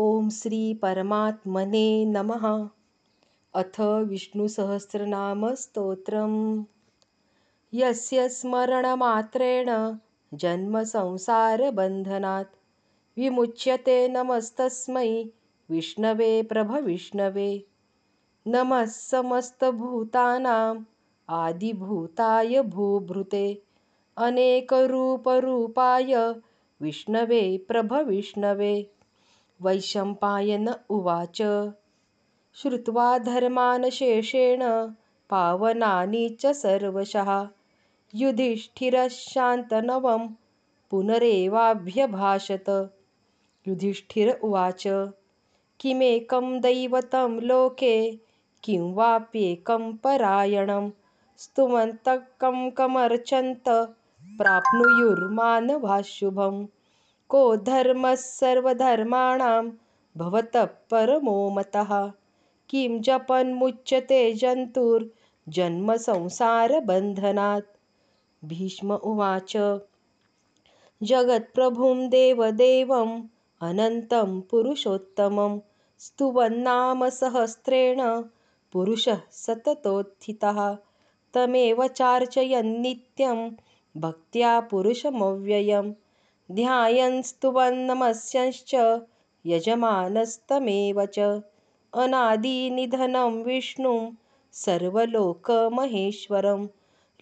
ॐ श्रीपरमात्मने नमः। अथ विष्णुसहस्रनामस्तोत्रम्। यस्य स्मरणमात्रेण जन्मसंसारबन्धनात् विमुच्यते नमस्तस्मै विष्णवे प्रभविष्णवे नमः समस्तभूतानाम् आदिभूताय भूभृते। अनेकरूपरूपाय विष्णवे प्रभविष्णवे वैशम्पायन उवाच। श्रुत्वा धर्मानशेषेण पावनानि च सर्वशः। युधिष्ठिरशान्तनवं पुनरेवाभ्यभाषत। युधिष्ठिर उवाच किमेकं दैवतं लोके किं वाप्येकं परायणं? स्तुवन्तः कं कमर्चन्त प्राप्नुयुर्मानवाशुभम् को धर्मः सर्वधर्माणां भवतः परमो मतः। किं जपन्मुच्यते जन्तुर्जन्मसंसारबन्धनात्? भीष्म उवाच जगत्प्रभुं देवदेवम् अनन्तं पुरुषोत्तमं स्तुवन्नामसहस्रेण पुरुषः सततोत्थितः। तमेव चार्चयन्नित्यं भक्त्या पुरुषमव्ययम् ध्यायन् स्तुवन्नमस्यश्च यजमानस्तमेव च। अनादिनिधनं विष्णुं सर्वलोकमहेश्वरं।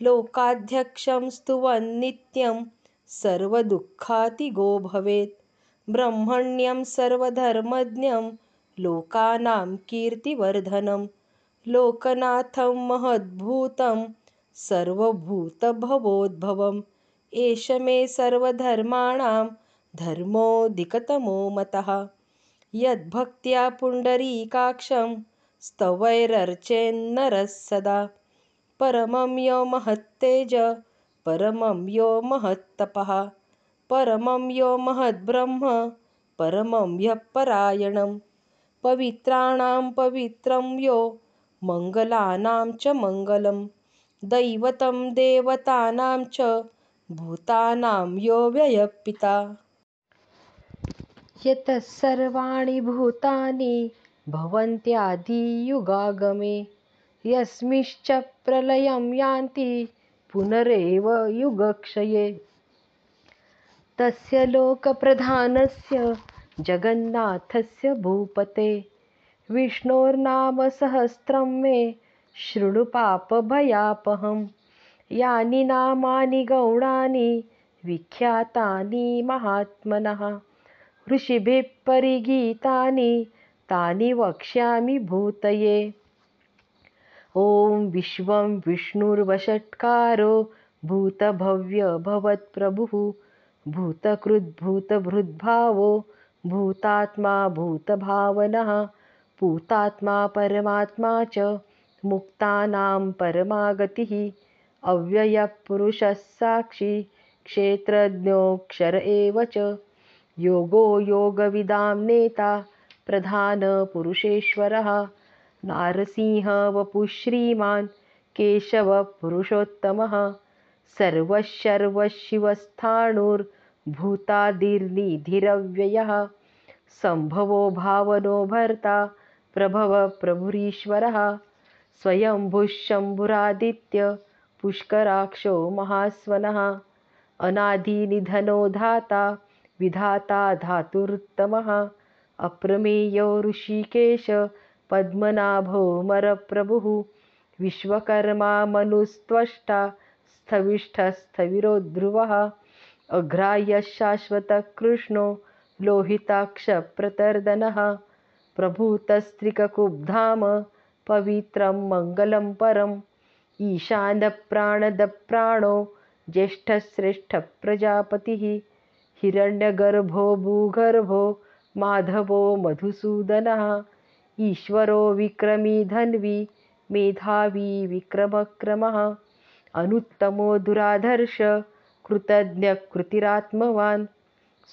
लोकाध्यक्षं स्तुवन्नित्यं सर्वदुःखातिगो भवेत्। ब्रह्मण्यं सर्वधर्मज्ञं लोकानां कीर्तिवर्धनं। लोकनाथं महद्भूतं सर्वभूतभवोद्भवम्। एष मे सर्वधर्माणां धर्मोऽधिकतमो मतः। यद्भक्त्या पुण्डरीकाक्षं स्तवैरर्चेन्नरः सदा। परमं यो महत्तेज परमं यो महत्तपः। परमं यो महद्ब्रह्म परमं ह्यः परायणं पवित्राणां पवित्रं यो मङ्गलानां च मङ्गलं दैवतं देवतानां च भूतानां यो व्ययपिता यतः सर्वाणि भूतानि भवन्त्यादियुगागमे, यस्मिश्च प्रलयं यान्ति पुनरेव युगक्षये। तस्य लोकप्रधानस्य जगन्नाथस्य भूपते, विष्णोर्नामसहस्रं मे शृणु पापभयापहम्। यानि नामानि गौणानि विख्यातानि महात्मनः। ऋषिभिः परिगीतानि तानि वक्ष्यामि भूतये। ॐ विश्वं विष्णुर्वषट्कारो भूतभव्यभवत्प्रभुः भूतकृद्भूतभृद्भावो भूतात्मा भूतभावनः। भूतात्मा परमात्मा च मुक्तानां परमागतिः अव्ययपुरुषः साक्षी क्षेत्रज्ञोऽक्षर एव च। योगो योगविदां नेता प्रधानपुरुषेश्वरः नारसिंहवपुः श्रीमान् केशवपुरुषोत्तमः। सर्वशर्वशिवस्थाणुर्भूतादिर्निधिरव्ययः। सम्भवो भावनो भर्ता प्रभवप्रभुरीश्वरः। स्वयंभुः शम्भुरादित्य पुष्कराक्षो महास्वनः। अनादिनिधनो धाता विधाता धातुरुत्तमः अप्रमेयो ऋषिकेश, पद्मनाभो मरप्रभुः। विश्वकर्मा मनुस्त्वष्टा, स्थविष्ठस्थविरोध्रुवः। अघ्रायः शाश्वतकृष्णो लोहिताक्षप्रतर्दनः प्रभूतस्त्रिककुब्धाम, पवित्रं मङ्गलं परम्। ईशानप्राणदप्राणो ज्येष्ठश्रेष्ठप्रजापतिः हिरण्यगर्भो भूगर्भो माधवो मधुसूदनः ईश्वरो विक्रमी धन्वी मेधावी विक्रमक्रमः अनुत्तमो दुराधर्ष कृतज्ञकृतिरात्मवान्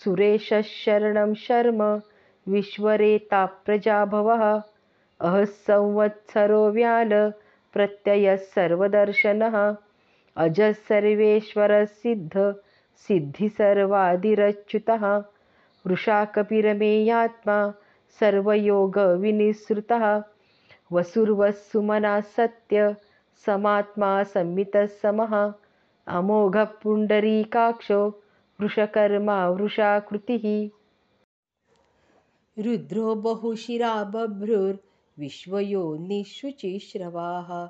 सुरेशः शरणं शर्म विश्वरेता प्रजाभवः अहः संवत्सरो व्याल प्रत्ययः सर्वदर्शनः। अजः सर्वेश्वरसिद्ध सिद्धिसर्वादिरच्युतः वृषाकपिरमेयात्मा सर्वयोगविनिसृतः। सत्य समात्मा संमितः समः। अमोघपुण्डरीकाक्षो वृषकर्मा वृषाकृतिः। रुद्रो बहुशिरा बभ्रुर्विश्वयोनिःशुचिश्रवाः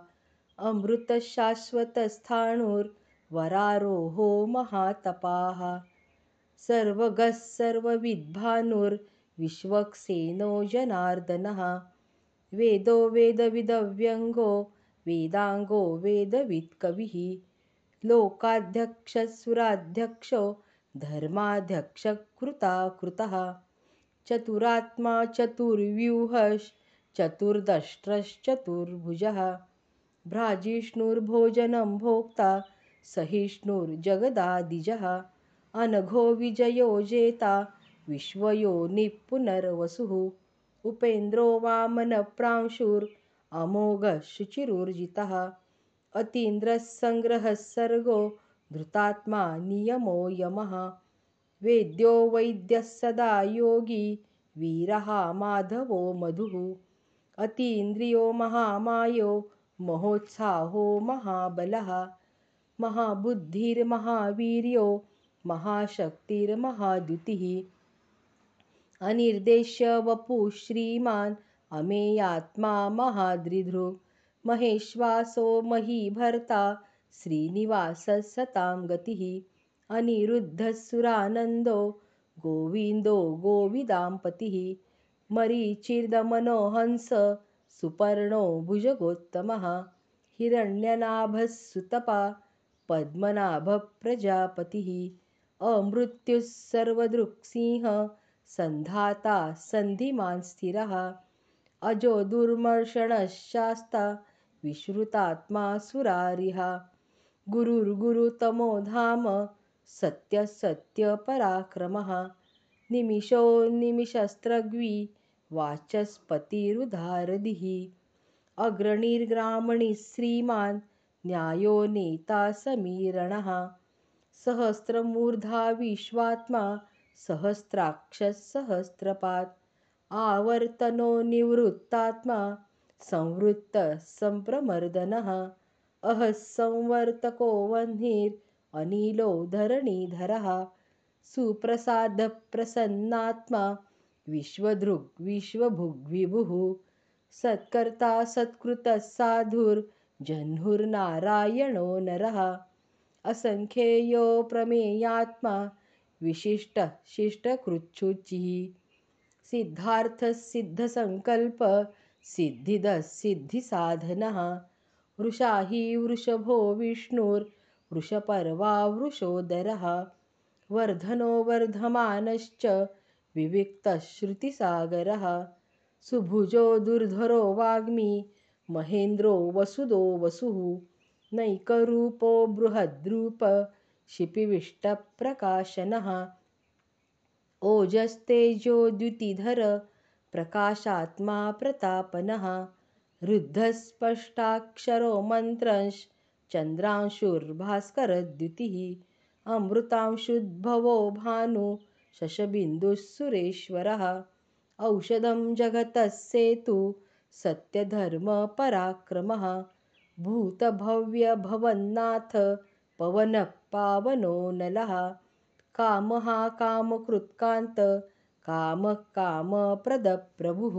अमृतशाश्वतस्थाणुर्वरारोहो महातपाः। सर्वगः सर्वविद्भानुर्विश्वक्सेनो जनार्दनः। वेदो वेदविदव्यङ्गो वेदाङ्गो वेदवित्कविः। लोकाध्यक्षसुराध्यक्षो धर्माध्यक्षकृताकृतः। चतुरात्मा चतुर्व्यूहश्चतुर्दष्ट्रश्चतुर्भुजः भ्राजिष्णुर्भोजनं भोक्ता सहिष्णुर्जगदादिजः। अनघो विजयो जेता विश्वयो निपुनर्वसुः। उपेन्द्रो वामनप्रांशुरमोघः शुचिरुर्जितः अतीन्द्रः सङ्ग्रहः सर्गो धृतात्मा नियमो यमः। वेद्यो वैद्यः सदा योगी वीरः माधवो मधुः अतीन्द्रियो महामायो, महोत्साहो महाबलः महाबुद्धिर्महावीर्यो महाशक्तिर्महाद्युतिः अनिर्देश्य वपुः श्रीमान् अमेयात्मा महादृधृ महेश्वासो महीभर्ता, श्रीनिवासः सतां गतिः। अनिरुद्धसुरानन्दो, गोविन्दो गोविदाम्पतिः मरीचिर्दमनोहंस सुपर्णो भुजगोत्तमः। हिरण्यनाभः सुतपा पद्मनाभप्रजापतिः। अमृत्युः सर्वदृक्सिंह सन्धाता सन्धिमान् स्थिरः। अजो दुर्मर्षणशास्ता विश्रुतात्मा सुरारिः गुरुर्गुरुतमो धाम सत्यसत्यपराक्रमः। निमिषो निमिषस्त्रग्वी वाचस्पतिरुधारधिः। अग्रणीर्ग्रामणिः श्रीमान् न्यायो नेता समीरणः। सहस्रमूर्धा विश्वात्मा सहस्राक्षः सहस्रपात् आवर्तनो निवृत्तात्मा संवृत्तः सम्प्रमर्दनः अहः संवर्तको वह्निर् अनिलो धरणीधरः। सुप्रसादप्रसन्नात्मा विश्वभुग्विभुः सत्कर्ता सत्कृतः साधुर्जह्नुर्नारायणो नरः। असङ्ख्येयो प्रमेयात्मा विशिष्टः शिष्टकृच्छुचिः। सिद्धार्थसिद्धसङ्कल्पः सिद्धिदः सिद्धिसाधनः। वृषा हि वृषभो विष्णुर् वृषपर्वा वृषोदरः। वर्धनो वर्धमानश्च विविक्तश्रुतिसागरः। सुभुजो दुर्धरो वाग्मी महेन्द्रो वसुदो वसुः। नैकरूपो बृहद्रूप शिपिविष्टप्रकाशनः ओजस्तेजोद्युतिधर प्रकाशात्मा प्रतापनः। रुद्धस्पष्टाक्षरो मन्त्रंश्च चन्द्रांशुर्भास्करद्युतिः। अमृतांशुद्भवो भानु शशबिन्दुः सुरेश्वरः औषधं जगतः सेतु सत्यधर्मपराक्रमः भूतभव्यभवन्नाथ पवनः पावनो नलः। कामः कामकृत्कान्त कामः कामप्रदप्रभुः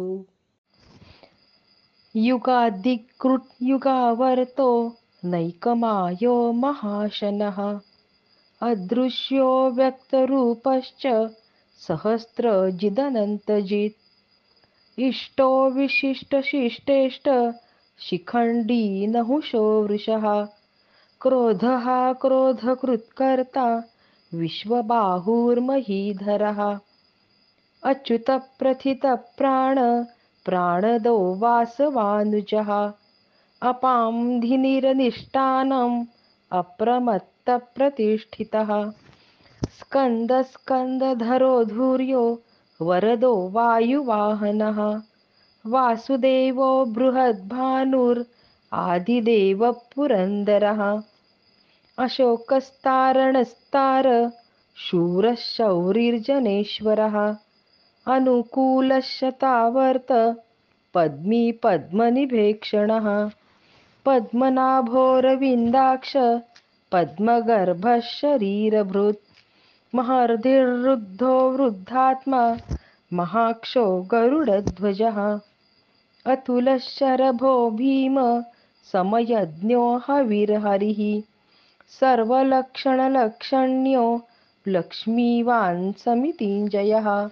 युगादिकृट्युगावर्तो नैकमायो महाशनः अदृश्यो व्यक्तरूपश्च सहस्रजिदनन्तजित् इष्टो विशिष्टशिष्टेष्ट शिखण्डी नहुषो वृषः। क्रोधः क्रोधकृत्कर्ता विश्वबाहुर्महीधरः। अच्युतप्रथितप्राण प्राणदो वासवानुजः। अपां धिनिरनिष्ठानम् अप्रमत्तप्रतिष्ठितः स्कन्दस्कन्दधरो धूर्यो, वरदो वायुवाहनः। वासुदेवो बृहद्भानुर् आदिदेवपुरन्दरः अशोकस्तारणस्तार शूरः शौरिर्जनेश्वरः अनुकूलशतावर्त, पद्मी पद्मनिभेक्षणः। पद्मनाभोरविन्दाक्ष पद्मगर्भः शरीरभृत् महर्धिरुद्धो वृद्धात्मा, महाक्षो गरुडध्वजः। अतुलशरभो भीम, समयज्ञो हविर्हरिः। सर्वलक्षणलक्षण्यो लक्ष्मीवान् समितिञ्जयः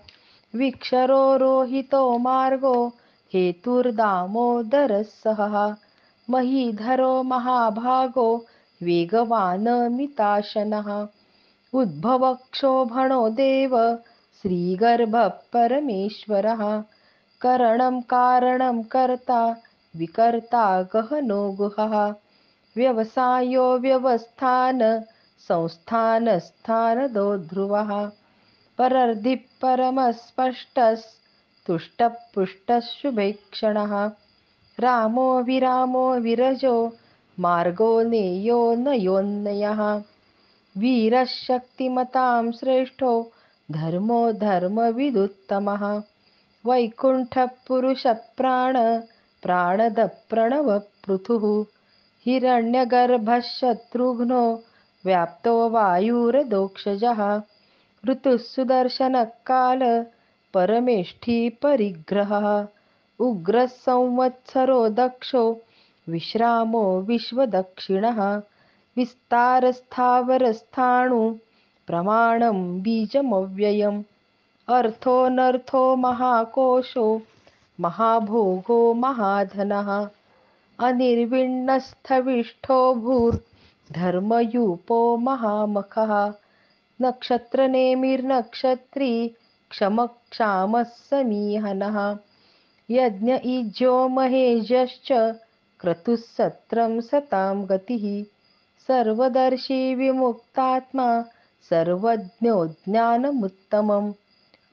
विक्षरो रोहितो मार्गो हेतुर्दामोदरः सहः महीधरो महाभागो वेगवानमिताशनः। उद्भवक्षोभणो देव श्रीगर्भः परमेश्वरः करणं कारणं कर्ता, विकर्ता गहनो गुहः। व्यवसायो व्यवस्थान, संस्थानस्थानदो ध्रुवः। परर्धिः परमस्पष्टस्तुष्टपुष्टः शुभेक्षणः। रामो विरामो विरजो मार्गो नेयो नयोन्नयः योन्नयः। शक्तिमतां श्रेष्ठो धर्मो धर्मविदुत्तमः। वैकुण्ठपुरुषप्राण प्राणदप्रणवपृथुः हिरण्यगर्भशत्रुघ्नो व्याप्तो वायुरदोक्षजः। ऋतुः सुदर्शनकाल परमेष्ठिपरिग्रहः। उग्रः संवत्सरो दक्षो विश्रामो विश्वदक्षिणः विस्तारस्थावरस्थाणु प्रमाणं बीजमव्ययम् अर्थोऽनर्थो महाकोशो महाभोगो महाधनः अनिर्विण्णस्थविष्ठो भूर्धर्मयूपो महामखः नक्षत्रनेमिर्नक्षत्री क्षमक्षामः समीहनः यज्ञ इज्यो महेशश्च क्रतुः सत्रं सतां गतिः। सर्वदर्शी विमुक्तात्मा सर्वज्ञो ज्ञानमुत्तमं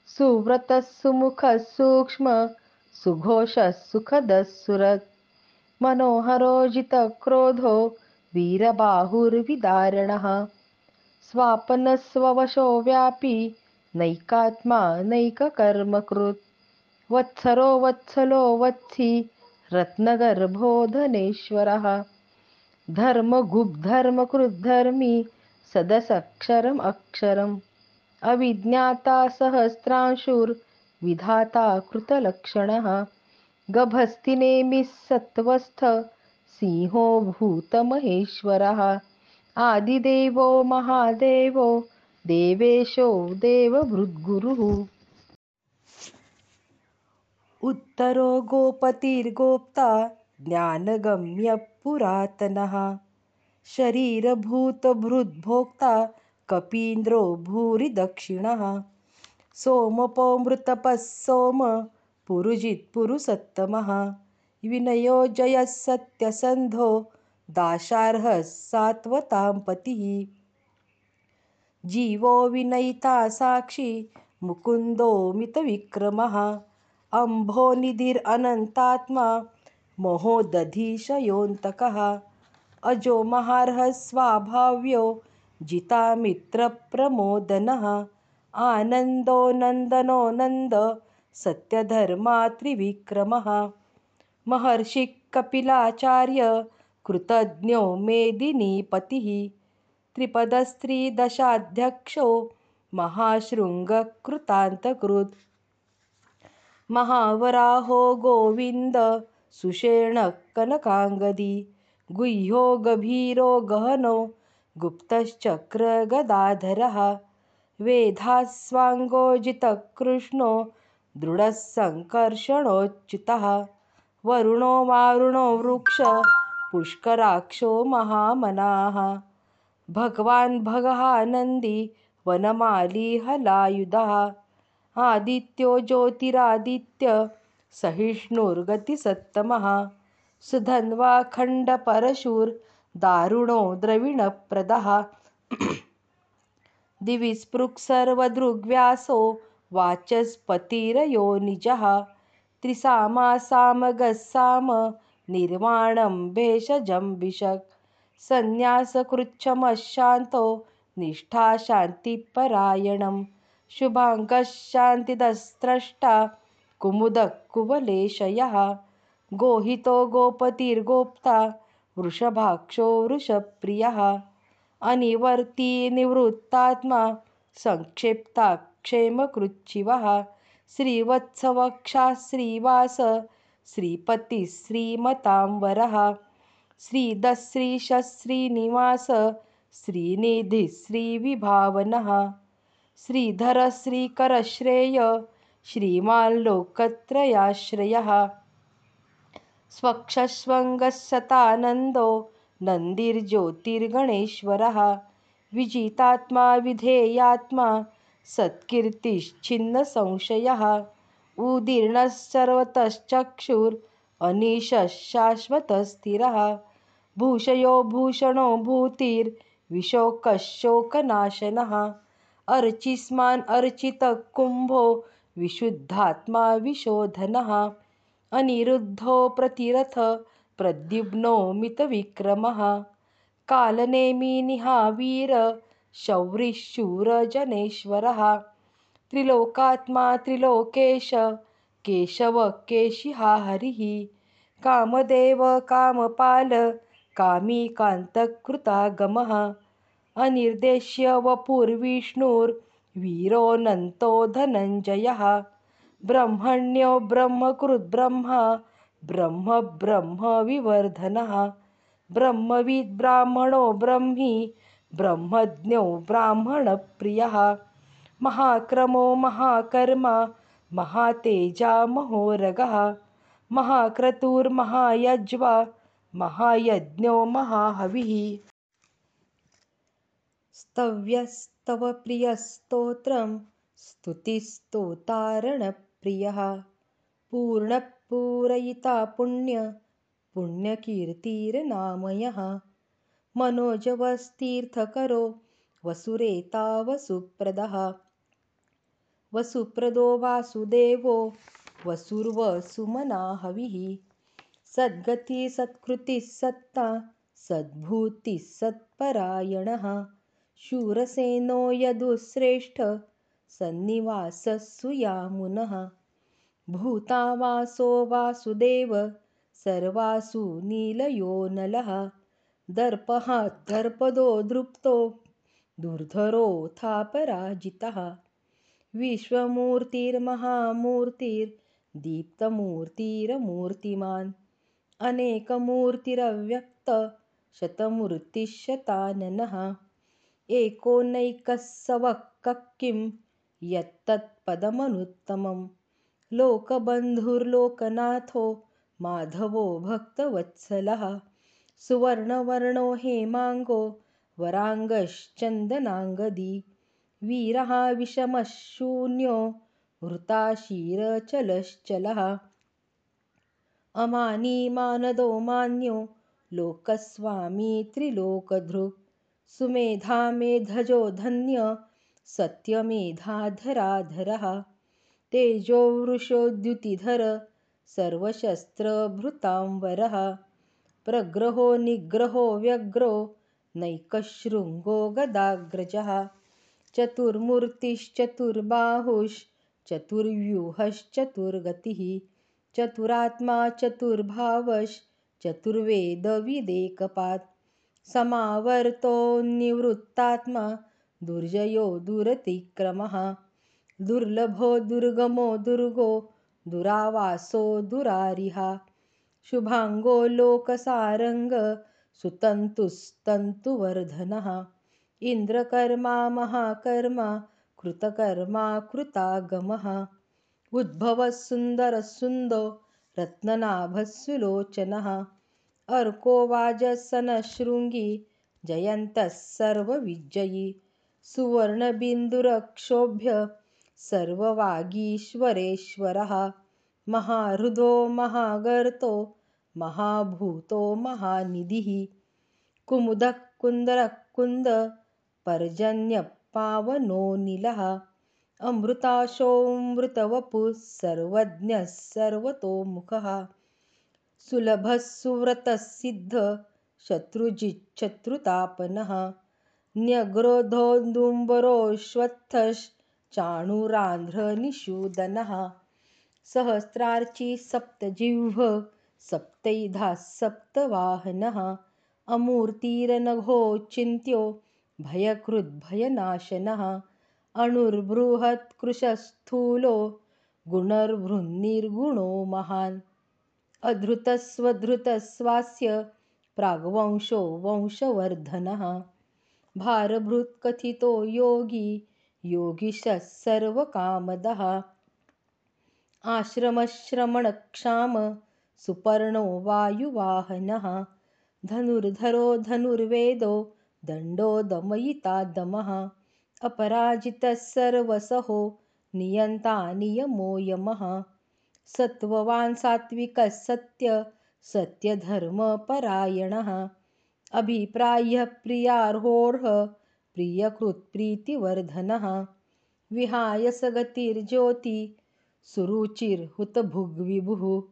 सुव्रतः सुमुखः सूक्ष्म सुघोषः सुखदः सुरत् मनोहरो जितक्रोधो वीरबाहुर्विदारणः। स्वापनस्ववशो व्यापी नैकात्मा नैककर्मकृत्। वत्सरो वत्सलो वत्सि रत्नगर्भो धनेश्वरः धर्मगुब्धर्मकृद्धर्मी सदसक्षरम् अक्षरम्। अविज्ञाता सहस्रांशुर्विधाता कृतलक्षणः। गभस्तिनेमिः सत्त्वस्थ सिंहो भूतमहेश्वरः। आदिदेवो महादेवो देवेशो देवभृद्गुरुः। उत्तरो गोपतिर्गोप्ता ज्ञानगम्यः पुरातनः। शरीरभूतभृद्भोक्ता कपीन्द्रो भूरि दक्षिणः सोमपोमृतपः सोम पुरुजित्पुरुसत्तमः विनयो जयः सत्यसन्धो दाशार्हः सात्वतां पतिः जीवो विनयिता साक्षी मुकुन्दोमितविक्रमः अम्भोनिधिरनन्तात्मा महोदधिशयोऽन्तकः अजो महार्हः स्वाभाव्यो जितामित्रप्रमोदनः आनन्दो नन्दनो नन्द सत्यधर्मात्रिविक्रमः। महर्षिः कपिलाचार्य कृतज्ञो मेदिनीपतिः। त्रिपदस्त्रीदशाध्यक्षो महाशृङ्गकृतान्तकृत् महावराहो गोविन्द सुषेणः कनकाङ्गदी गुह्यो गभीरो गहनो गुप्तश्चक्रगदाधरः वेधास्वाङ्गोजितकृष्णो दृढः सङ्कर्षणोच्युतः वरुणो वारुणो वृक्ष पुष्कराक्षो महामनाः भगवान् भगहानन्दी वनमाली हलायुधः आदित्यो ज्योतिरादित्य सहिष्णुर्गतिसत्तमः। सुधन्वाखण्डपरशुर्दारुणो द्रविणप्रदः। दिवि स्पृक्सर्वदृग्व्यासो वाचस्पतिरयो निजः। त्रिसामासामगः साम निर्वाणं भेषजं विशक् सन्न्यासकृच्छमशान्तो निष्ठाशान्तिपरायणम् शुभाङ्गः शान्तिदस्त्रष्टा कुमुदकुवलेशयः गोहितो गोपतिर्गोप्ता, वृषभाक्षो वृषप्रियः। अनिवर्ती निवृत्तात्मा, संक्षिप्ताक्षेमकृच्छिवः। श्रीवत्सवक्षा श्रीवास श्रीपतिः श्रीदश्रीशश्रीनिवास, श्रीनिधिः श्रीविभावनः। श्रीधर श्रीकरश्रेय श्रीमाल्लोकत्रयाश्रयः। स्वक्षस्वङ्गः सतानन्दो नन्दिर्ज्योतिर्गणेश्वरः। विजितात्मा विधेयात्मा सत्कीर्तिश्छिन्नसंशयः उदीर्णः सर्वतश्चक्षुरनीशः शाश्वतस्थिरः भूषयो भूषणो भूतिर्विशोकशोकनाशनः। अर्चिस्मान् अर्चितकुम्भो विशुद्धात्मा विशोधनः अनिरुद्धो प्रतिरथ प्रद्युम्नो मितविक्रमः। कालनेमिनिहावीर शौरिशूरजनेश्वरः। त्रिलोकात्मा त्रिलोकेश केशव केशिहा हरिः। कामदेव कामपाल कामीकान्तकृतागमः अनिर्देश्य वपुर्विष्णुर्वीरोऽनन्तो धनञ्जयः। ब्रह्मण्यो ब्रह्मकृद्ब्रह्मा ब्रह्म ब्रह्मविवर्धनः ब्रह्मविद्ब्राह्मणो ब्रह्मी ब्रह्मज्ञो ब्राह्मणप्रियः। महाक्रमो महाकर्मा महातेजा महोरगः। महाक्रतुर्महायज्वा महायज्ञो महाहविः स्तव्यस्तवप्रियस्तोत्रं स्तुतिस्तोतारणप्रियः। पूर्णपूरयिता पुण्य पुण्यकीर्तिर्नामयः। मनोजवस्तीर्थकरो वसुरेता वसुप्रदः वसुप्रदो वासुदेवो वसुर्वसुमना हविः सद्गतिः सत्ता सद्भूतिः सत्परायणः शूरसेनो यदुश्रेष्ठ सन्निवासः सुयामुनः भूतावासो वासुदेव सर्वासु नीलयो नलः। दर्पः दर्पदो दृप्तो दुर्धरोऽथापराजितः विश्वमूर्तिर्महामूर्तिर्दीप्तमूर्तिरमूर्तिमान् अनेकमूर्तिरव्यक्तशतमूर्तिशताननः एकोनैकः किं यत्तत्पदमनुत्तमं लोकबन्धुर्लोकनाथो माधवो भक्तवत्सलः। सुवर्णवर्णो हेमाङ्गो वराङ्गश्चन्दनाङ्गदी। वीरः विषमशून्यो वृताशीरचलश्चलः। अमानी मानदो मान्यो लोकस्वामी त्रिलोकधृक् सुमेधा मेधजो धन्य सत्यमेधाधराधरः तेजोवृषोद्युतिधर सर्वशस्त्रभृतांवरः प्रग्रहो निग्रहो व्यग्रो नैकशृङ्गो गदाग्रजः। चतुर्मूर्तिश्चतुर्बाहुश्चतुर्व्यूहश्चतुर्गतिः चतुरात्मा चतुर्भावश्चतुर्वेदविदेकपात् समावर्तो दुर्जयो दुरतिक्रमः। दुर्लभो दुर्गमो दुर्गो दुरावासो दुरारिहा। शुभाङ्गो लोकसारङ्ग सुतन्तुस्तन्तुवर्धनः। इन्द्रकर्मा महाकर्मा कृतकर्मा कृतागमः। उद्भवः अर्को वाजसनशृङ्गी जयन्तः सर्वविजयी। सुवर्णबिन्दुरक्षोभ्य सर्ववागीश्वरेश्वरः। महाहृदो महागर्तो महाभूतो महानिधिः। कुमुदः कुन्दरः कुन्दपर्जन्यपावनोऽनिलः अमृताशोऽमृतवपुः सर्वज्ञः सर्वतोमुखः सुलभः सुव्रतसिद्ध शत्रुजिच्छत्रुतापनः। न्यग्रोधोदुम्बरोऽश्वत्थश्च चाणुरान्ध्रनिषूदनः सहस्रार्ची सप्तजिह्व सप्तैधा सप्तवाहनः। अमूर्तिरनघोचिन्त्यो भयकृद्भयनाशनः। अणुर्बृहत्कृशस्थूलो गुणर्बृन्निर्गुणो महान् अधृतस्वधृतस्वास्य प्राग्वंशो वंशवर्धनः। भारभृत्कथितो योगी योगिशः सर्वकामदः। आश्रमश्रमणक्षाम सुपर्णो वायुवाहनः। धनुर्धरो धनुर्वेदो दण्डो दमयिता दमः अपराजितः सर्वसहो नियन्ता नियमो यमः सत्त्ववान् सात्विकः सत्य सत्यधर्मपरायणः। अभिप्रायः प्रियार्होर्ह प्रियकृत्प्रीतिवर्धनः विहाय सगतिर्ज्योति सुरुचिर्हुतभुग्विभुः।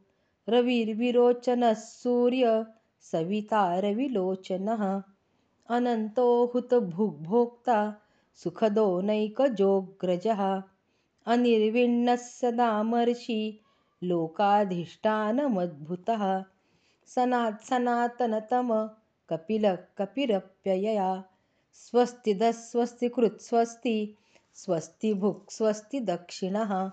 रविर्विरोचनः सूर्य सविता रविलोचनः। अनन्तो हुतभुग्भोक्ता सुखदो नैकजोऽग्रजः अनिर्विण्णः सदामर्षि लोकाधिष्ठानमद्भुतः। सनात् सनातनतम कपिलः कपिरप्ययया स्वस्तिदस्वस्तिकृत् स्वस्ति भुक् स्वस्ति दक्षिणः।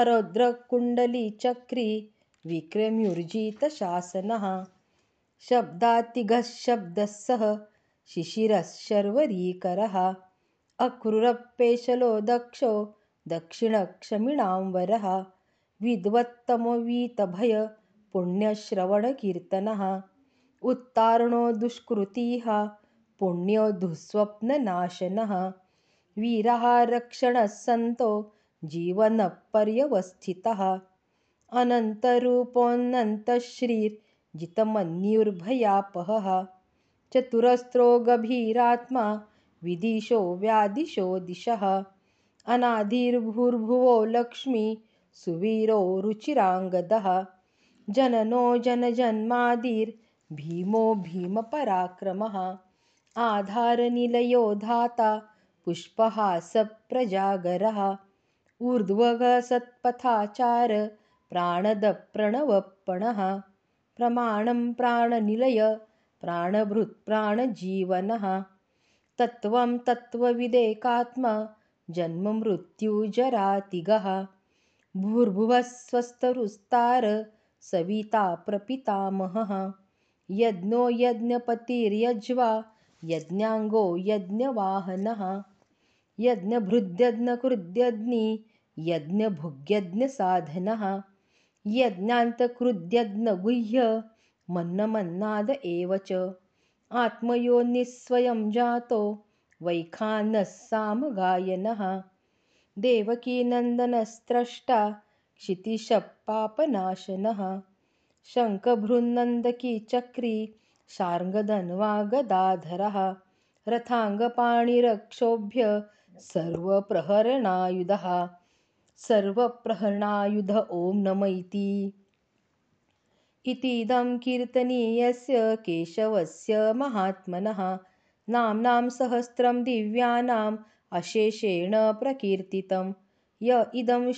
अरौद्रकुण्डलीचक्री विक्रम्युर्जितशासनः शब्दातिगः शब्दः सः शिशिरः शर्वरीकरः। अक्रूरपेशलो दक्षो दक्षिणक्षमिणाम्बरः पुण्यश्रवणकीर्तनः। उत्तारणो दुष्कृतिः पुण्यो दुःस्वप्ननाशनः। वीरः रक्षणः सन्तो जीवनपर्यवस्थितः। अनन्तरूपोऽनन्तश्रीर्जितमन्युर्भयापहः। चतुरस्रो गभीरात्मा विदिशो व्यादिशो दिशः। अनाधिर्भूर्भुवो लक्ष्मी सुवीरो रुचिराङ्गदः। जननो जनजन्मादिर्भीमो भीमपराक्रमः। आधारनिलयो धाता पुष्पहासप्रजागरः। ऊर्ध्वगसत्पथाचार प्राणदप्रणवपणः प्रमाणं प्राणनिलय प्राणभृत्प्राणजीवनः तत्त्वं तत्त्वविदेकात्मा जन्ममृत्युजरातिगः भूर्भुवः स्वस्तरुस्तार सविता प्रपितामहः। यज्ञो यज्ञपतिर्यज्वा यज्ञाङ्गो यज्ञवाहनः। यज्ञभृद्यज्ञकृद्यज्ञी यज्ञभुग्यज्ञसाधनः। यज्ञान्तकृद्यज्ञगुह्य मन्नमन्नाद एव च। आत्मयोनिस्वयं जातो वैखानः सामगायनः देवकीनन्दनस्त्रष्टा क्षितिशपापनाशनः शङ्खभृन्नन्दकीचक्री शार्ङ्गधन्वागदाधरः रथाङ्गपाणिरक्षोभ्य सर्वप्रहरणायुधः। सर्वप्रहरणायुध ॐ नम इति। इतीदं कीर्तनीयस्य केशवस्य महात्मनः। नाम्नां सहस्रं दिव्यानाम् अशेषेण प्रकीर्तितं। य इदं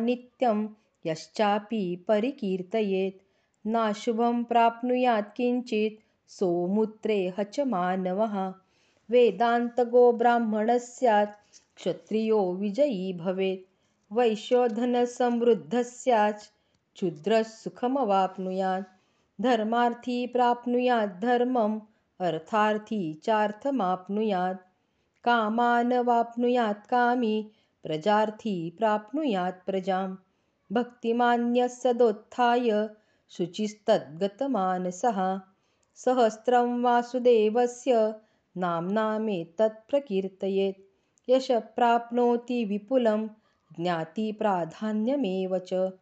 नित्यं यश्चापि परिकीर्तयेत्। नाशुभं प्राप्नुयात् किञ्चित् सोमुत्रे हच मानवः। वेदान्तगो ब्राह्मणः स्यात् क्षत्रियो विजयी भवेत्। वैश्योधनसमृद्धः स्यात् क्षुद्रः सुखमवाप्नुयात्। धर्मार्थी प्राप्नुयात् धर्मम् अर्थार्थी चार्थमाप्नुयात् कामानवाप्नुयात् कामी प्रजार्थी प्राप्नुयात् प्रजां भक्तिमान्यः सदोत्थाय शुचिस्तद्गतमानसः। सहस्रं वासुदेवस्य नाम्नामेतत् प्रकीर्तयेत्। यश प्राप्नोति विपुलं ज्ञातिप्राधान्यमेव च।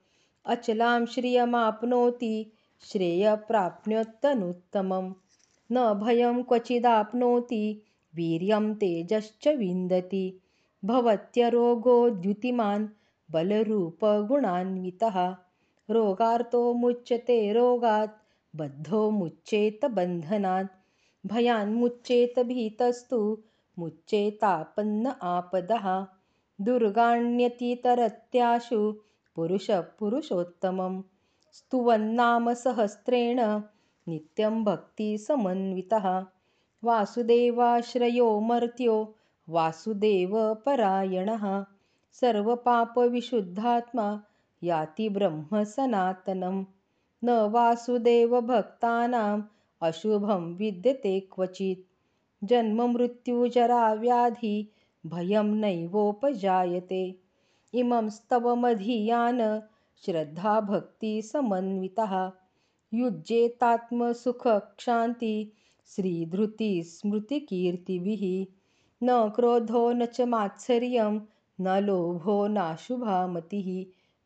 अचलां श्रियमाप्नोति श्रेयप्राप्नोत्यनुत्तमं न भयं क्वचिदाप्नोति वीर्यं तेजश्च विन्दति। भवत्यरोगो द्युतिमान् बलरूपगुणान्वितः। रोगार्तो मुच्यते रोगात् बद्धो मुच्येत बन्धनात्। भयान्मुच्येत भीतस्तु मुच्येतापन्न आपदः। दुर्गाण्यतितरत्याशु पुरुषपुरुषोत्तमं स्तुवन्नामसहस्रेण नित्यं भक्तिसमन्वितः वासुदेवाश्रयो मर्त्यो वासुदेवपरायणः। सर्वपापविशुद्धात्मा याति ब्रह्मसनातनं न वासुदेवभक्तानाम् अशुभं विद्यते क्वचित्। जन्ममृत्युजराव्याधि भयं नैवोपजायते। इमं स्तवमधियान श्रद्धाभक्तिसमन्वितः। युज्येतात्मसुखक्षान्ति श्रीधृतिस्मृतिकीर्तिभिः न क्रोधो न च मात्सर्यं न लोभो नाशुभा मतिः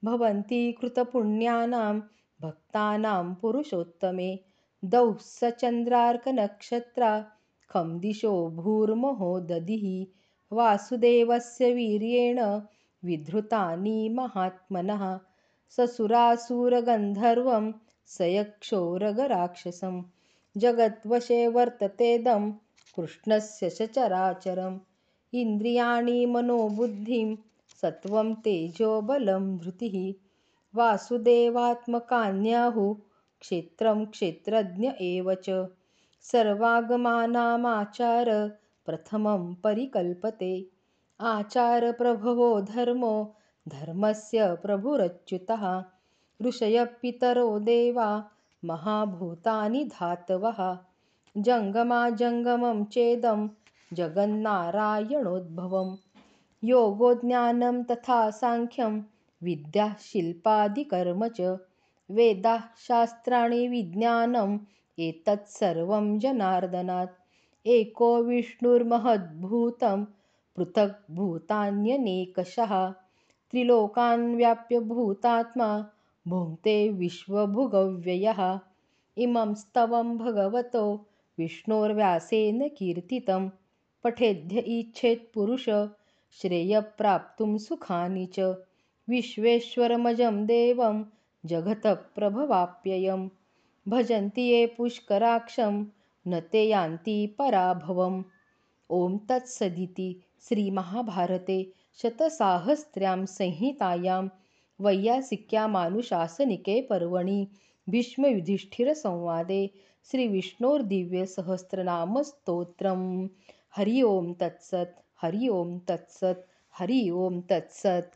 भवन्ति कृतपुण्यानां भक्तानां पुरुषोत्तमे। दौः स चन्द्रार्कनक्षत्रा खं दिशो भूर्महो दधिः वासुदेवस्य वीर्येण विधृतानि महात्मनः। ससुरासुरगन्धर्वं स यक्षोरगराक्षसं जगद्वशे वर्ततेदं कृष्णस्य सचराचरम् इन्द्रियाणि मनोबुद्धिं सत्त्वं तेजोबलं धृतिः। वासुदेवात्मकान्याहुः क्षेत्रं क्षेत्रज्ञ एव च। सर्वागमानामाचार प्रथमं परिकल्पते। आचारप्रभवो धर्मो धर्मस्य प्रभुरच्युतः। ऋषयः पितरो देवा महाभूतानि धातवः। जङ्गमाजङ्गमं चेदं जगन्नारायणोद्भवं। योगो ज्ञानं तथा साङ्ख्यं विद्या शिल्पादिकर्म च। वेदाः शास्त्राणि विज्ञानम् एतत् सर्वं जनार्दनात्। एको विष्णुर्महद्भूतं पृथग्भूतान्यनेकशः। त्रिलोकान् व्याप्य भूतात्मा भुङ्क्ते विश्वभुगव्ययः। इमं स्तवं भगवतो विष्णोर्व्यासेन कीर्तितं। पठेद्य इच्छेत्पुरुष श्रेयप्राप्तुं सुखानि च। विश्वेश्वरमजं देवं जगतः प्रभवाप्ययं भजन्ति ये पुष्कराक्षं न ते यान्ति पराभवम्। ॐ तत्सदिति श्रीमहाभारते शतसाहस्र्यां संहितायां वैयासिक्यामानुशासनिके पर्वणि। भीष्मयुधिष्ठिरसंवादे श्रीविष्णोर्दिव्यसहस्रनामस्तोत्रं हरि ओं तत्सत् हरि ओं तत्सत् हरि ओं तत्सत्।